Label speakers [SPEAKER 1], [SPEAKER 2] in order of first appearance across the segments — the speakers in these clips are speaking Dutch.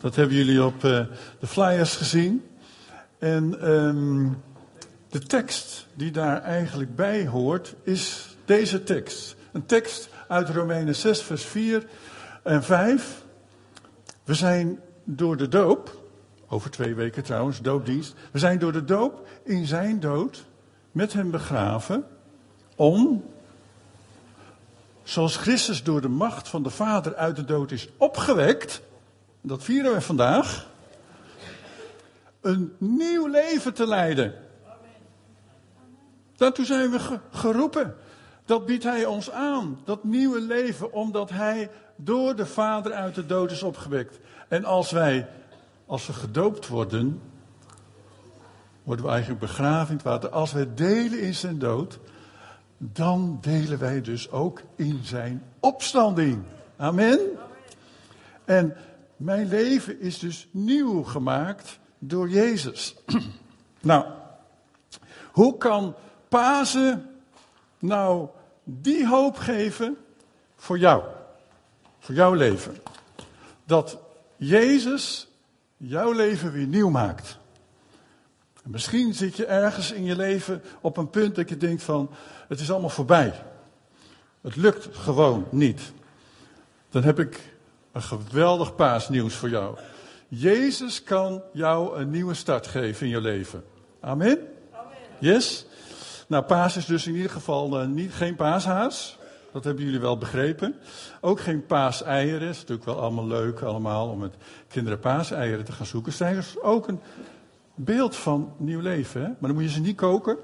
[SPEAKER 1] Dat hebben jullie op uh, de flyers gezien. En um, de tekst die daar eigenlijk bij hoort is deze tekst. Een tekst uit Romeinen 6, vers 4 en 5. We zijn door de doop, over twee weken trouwens, doopdienst. We zijn door de doop in zijn dood met hem begraven om, zoals Christus door de macht van de Vader uit de dood is opgewekt, dat vieren we vandaag, een nieuw leven te leiden. Daartoe zijn we geroepen. Dat biedt Hij ons aan, dat nieuwe leven, omdat Hij door de Vader uit de dood is opgewekt. En als wij, als we gedoopt worden, worden we eigenlijk begraven in het water. Als wij delen in zijn dood, dan delen wij dus ook in zijn opstanding. Amen. En mijn leven is dus nieuw gemaakt door Jezus. nou, hoe kan Pasen nou die hoop geven voor jou? Voor jouw leven. Dat Jezus jouw leven weer nieuw maakt. Misschien zit je ergens in je leven op een punt dat je denkt van, het is allemaal voorbij. Het lukt gewoon niet. Dan heb ik een geweldig paasnieuws voor jou. Jezus kan jou een nieuwe start geven in je leven. Amen? Amen. Yes? Nou, paas is dus in ieder geval uh, niet, geen paashaas. Dat hebben jullie wel begrepen. Ook geen paaseieren. Het is natuurlijk wel allemaal leuk allemaal om met kinderen paaseieren te gaan zoeken. Zijn is ook een beeld van nieuw leven. Hè? Maar dan moet je ze niet koken.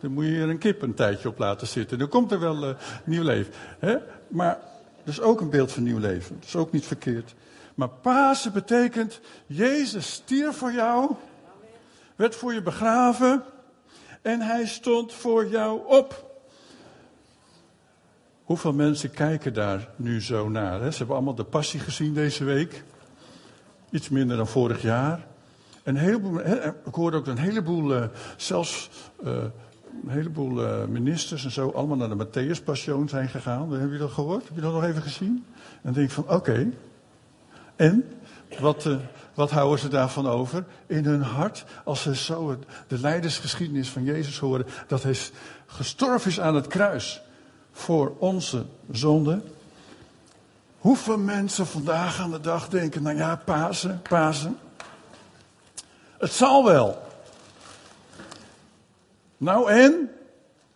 [SPEAKER 1] Dan moet je er een kip een tijdje op laten zitten. Dan komt er wel uh, nieuw leven. Hè? Maar is ook een beeld van nieuw leven. Dat is ook niet verkeerd. Maar Pasen betekent, Jezus stierf voor jou, werd voor je begraven en hij stond voor jou op. Hoeveel mensen kijken daar nu zo naar? Hè? Ze hebben allemaal de passie gezien deze week. Iets minder dan vorig jaar. Een heleboel, ik hoorde ook een heleboel, uh, zelfs uh, een heleboel uh, ministers en zo, allemaal naar de Matthäus Passion zijn gegaan. Hebben jullie dat gehoord? Heb je dat nog even gezien? En denk ik van, oké. En? Wat, wat houden ze daarvan over? In hun hart, als ze zo de leidersgeschiedenis van Jezus horen, dat hij gestorven is aan het kruis voor onze zonde. Hoeveel mensen vandaag aan de dag denken, nou ja, Pasen, Pasen. Het zal wel. Nou en?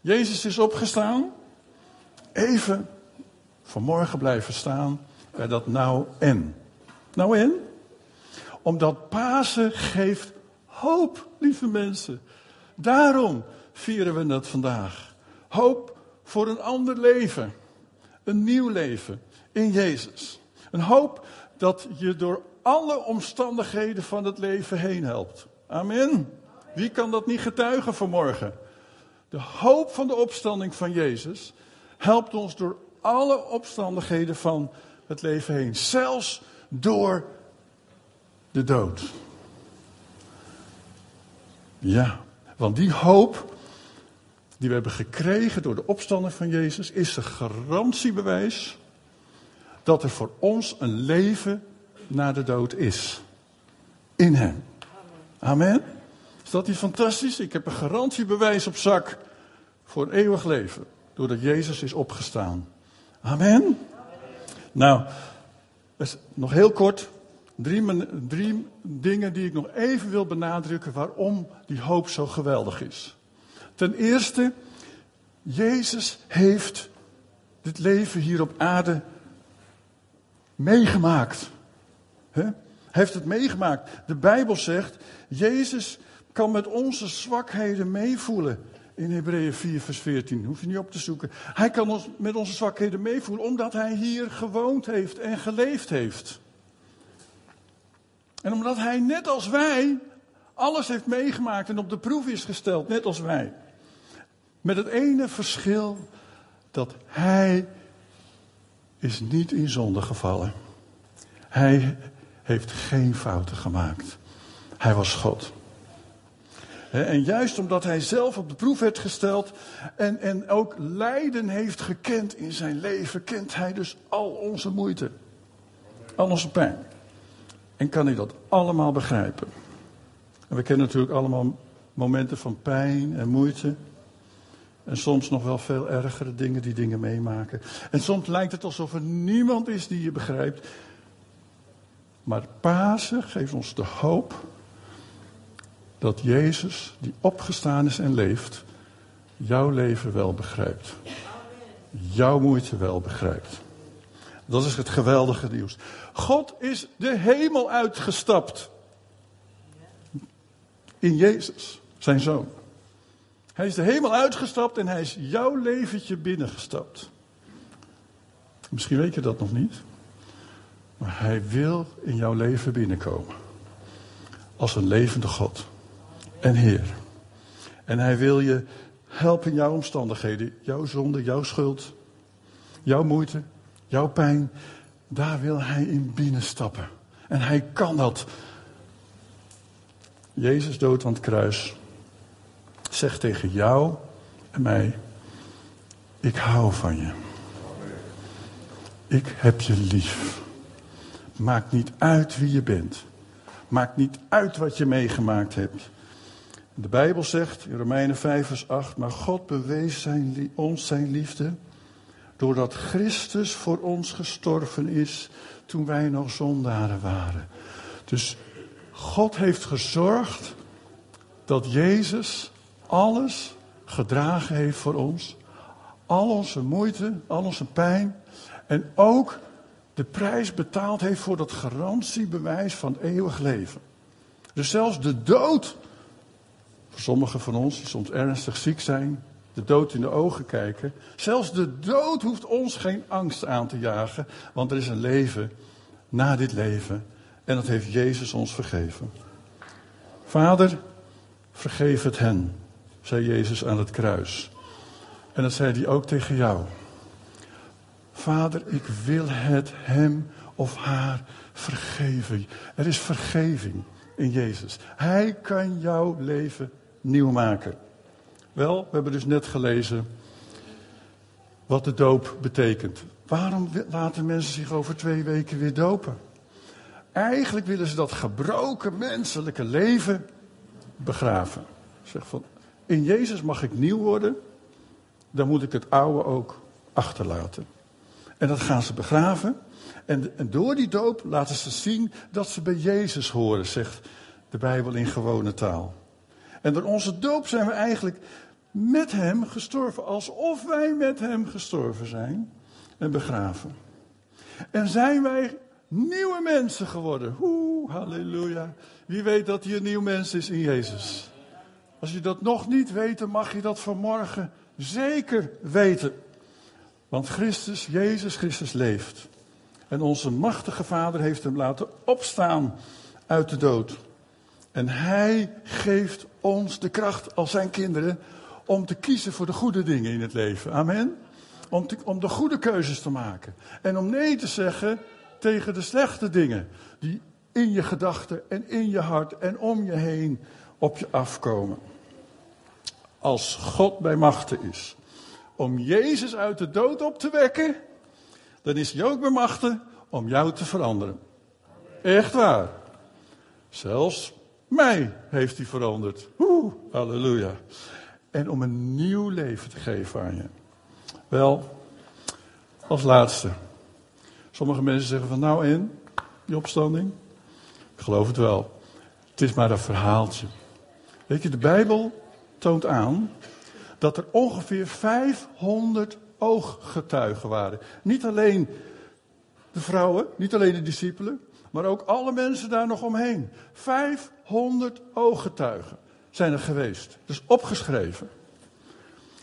[SPEAKER 1] Jezus is opgestaan. Even vanmorgen blijven staan bij dat nou en. Nou en? Omdat Pasen geeft hoop, lieve mensen. Daarom vieren we het vandaag. Hoop voor een ander leven. Een nieuw leven in Jezus. Een hoop dat je door alle omstandigheden van het leven heen helpt. Amen. Wie kan dat niet getuigen vanmorgen? De hoop van de opstanding van Jezus helpt ons door alle omstandigheden van het leven heen. Zelfs door de dood. Ja, want die hoop die we hebben gekregen door de opstanding van Jezus is een garantiebewijs dat er voor ons een leven na de dood is. In Hem. Amen. Is dat niet fantastisch? Ik heb een garantiebewijs op zak voor eeuwig leven. Doordat Jezus is opgestaan. Amen. Nou, dus nog heel kort. Drie, drie dingen die ik nog even wil benadrukken waarom die hoop zo geweldig is. Ten eerste, Jezus heeft dit leven hier op aarde meegemaakt. Heeft het meegemaakt. De Bijbel zegt, Jezus kan met onze zwakheden meevoelen. In Hebreeën 4, vers 14. Hoef je niet op te zoeken. Hij kan ons met onze zwakheden meevoelen, omdat hij hier gewoond heeft en geleefd heeft. En omdat hij net als wij alles heeft meegemaakt en op de proef is gesteld, net als wij. Met het ene verschil dat hij is niet in zonde gevallen. Hij heeft geen fouten gemaakt. Hij was God. En juist omdat hij zelf op de proef werd gesteld en, en ook lijden heeft gekend in zijn leven, kent hij dus al onze moeite. Al onze pijn. En kan hij dat allemaal begrijpen? En we kennen natuurlijk allemaal momenten van pijn en moeite. En soms nog wel veel ergere dingen die dingen meemaken. En soms lijkt het alsof er niemand is die je begrijpt. Maar Pasen geeft ons de hoop dat Jezus, die opgestaan is en leeft, jouw leven wel begrijpt. Jouw moeite wel begrijpt. Dat is het geweldige nieuws. God is de hemel uitgestapt. In Jezus, zijn zoon. Hij is de hemel uitgestapt en hij is jouw leventje binnengestapt. Misschien weet je dat nog niet. Maar hij wil in jouw leven binnenkomen. Als een levende God en Heer. En hij wil je helpen in jouw omstandigheden. Jouw zonde, jouw schuld, jouw moeite, jouw pijn. Daar wil hij in binnenstappen. En hij kan dat. Jezus dood aan het kruis zegt tegen jou en mij: Ik hou van je. Ik heb je lief. Maakt niet uit wie je bent. Maakt niet uit wat je meegemaakt hebt. De Bijbel zegt in Romeinen 5 vers 8, maar God bewees zijn, ons zijn liefde doordat Christus voor ons gestorven is toen wij nog zondaren waren. Dus God heeft gezorgd dat Jezus alles gedragen heeft voor ons. Al onze moeite, al onze pijn. En ook de prijs betaald heeft voor dat garantiebewijs van eeuwig leven. Dus zelfs de dood, voor sommigen van ons die soms ernstig ziek zijn, de dood in de ogen kijken. Zelfs de dood hoeft ons geen angst aan te jagen, want er is een leven na dit leven en dat heeft Jezus ons vergeven. Vader, vergeef het hen, zei Jezus aan het kruis. En dat zei hij ook tegen jou. Vader, ik wil het hem of haar vergeven. Er is vergeving in Jezus. Hij kan jouw leven nieuw maken. Wel, we hebben dus net gelezen wat de doop betekent. Waarom laten mensen zich over twee weken weer dopen? Eigenlijk willen ze dat gebroken menselijke leven begraven. Zeg van, in Jezus mag ik nieuw worden, dan moet ik het oude ook achterlaten. En dat gaan ze begraven. En, en door die doop laten ze zien dat ze bij Jezus horen, zegt de Bijbel in gewone taal. En door onze doop zijn we eigenlijk met hem gestorven, alsof wij met hem gestorven zijn en begraven. En zijn wij nieuwe mensen geworden. Oeh, halleluja. Wie weet dat hij een nieuw mens is in Jezus? Als je dat nog niet weet, mag je dat vanmorgen zeker weten. Want Christus, Jezus Christus leeft. En onze machtige Vader heeft hem laten opstaan uit de dood. En hij geeft ons de kracht als zijn kinderen om te kiezen voor de goede dingen in het leven. Amen. Om, om de goede keuzes te maken. En om nee te zeggen tegen de slechte dingen die in je gedachten en in je hart en om je heen op je afkomen. Als God bij machten is om Jezus uit de dood op te wekken, dan is hij ook bij machten om jou te veranderen. Echt waar. Zelfs mij heeft hij veranderd. Halleluja en om een nieuw leven te geven aan je. Wel, als laatste. Sommige mensen zeggen van nou en, die opstanding? Ik geloof het wel. Het is maar een verhaaltje. Weet je, de Bijbel toont aan dat er ongeveer 500 ooggetuigen waren. Niet alleen de vrouwen, niet alleen de discipelen, maar ook alle mensen daar nog omheen. 500 ooggetuigen zijn er geweest. Dus opgeschreven.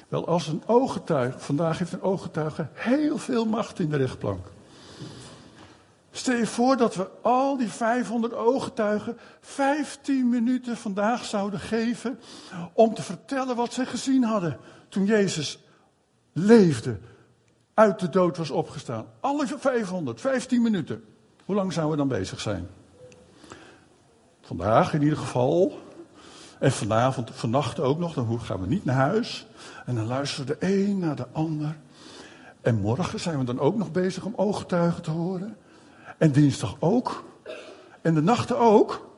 [SPEAKER 1] Wel, als een ooggetuige, vandaag heeft een ooggetuige heel veel macht in de rechtplank. Stel je voor dat we al die 500 ooggetuigen 15 minuten vandaag zouden geven om te vertellen wat ze gezien hadden toen Jezus leefde, uit de dood was opgestaan. Alle 500, 15 minuten. Hoe lang zouden we dan bezig zijn? Vandaag in ieder geval en vanavond, vannacht ook nog, dan gaan we niet naar huis. En dan luisteren we de een naar de ander. En morgen zijn we dan ook nog bezig om ooggetuigen te horen. En dinsdag ook. En de nachten ook.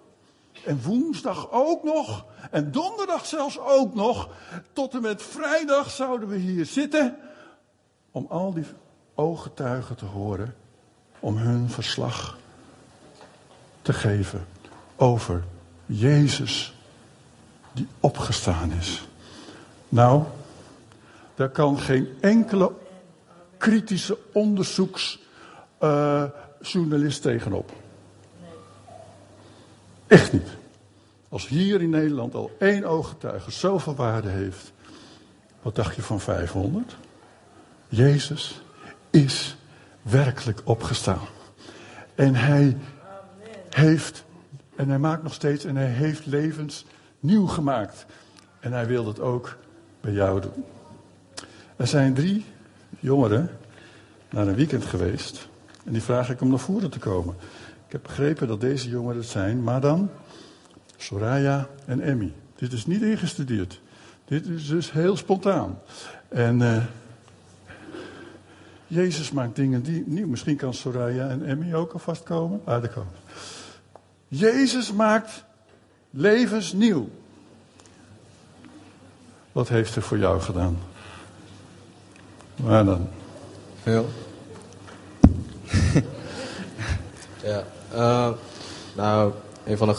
[SPEAKER 1] En woensdag ook nog. En donderdag zelfs ook nog. Tot en met vrijdag zouden we hier zitten. Om al die ooggetuigen te horen. Om hun verslag te geven over Jezus die opgestaan is. Nou, daar kan geen enkele kritische onderzoeksjournalist tegenop. Echt niet. Als hier in Nederland al één ooggetuige zoveel waarde heeft, wat dacht je van 500? Jezus is werkelijk opgestaan. En hij heeft, en hij maakt nog steeds, en hij heeft levens nieuw gemaakt. En hij wil dat ook bij jou doen. Er zijn drie jongeren naar een weekend geweest. En die vraag ik om naar voren te komen. Ik heb begrepen dat deze jongeren het zijn, maar dan Soraya en Emmy. Dit is niet ingestudeerd. Dit is dus heel spontaan. En uh, Jezus maakt dingen die nieuw. Misschien kan Soraya en Emmy ook alvast komen. Ah, daar komen. Jezus maakt levens nieuw. Wat heeft hij voor jou gedaan? Waar dan?
[SPEAKER 2] Veel. ja, uh, nou, een van de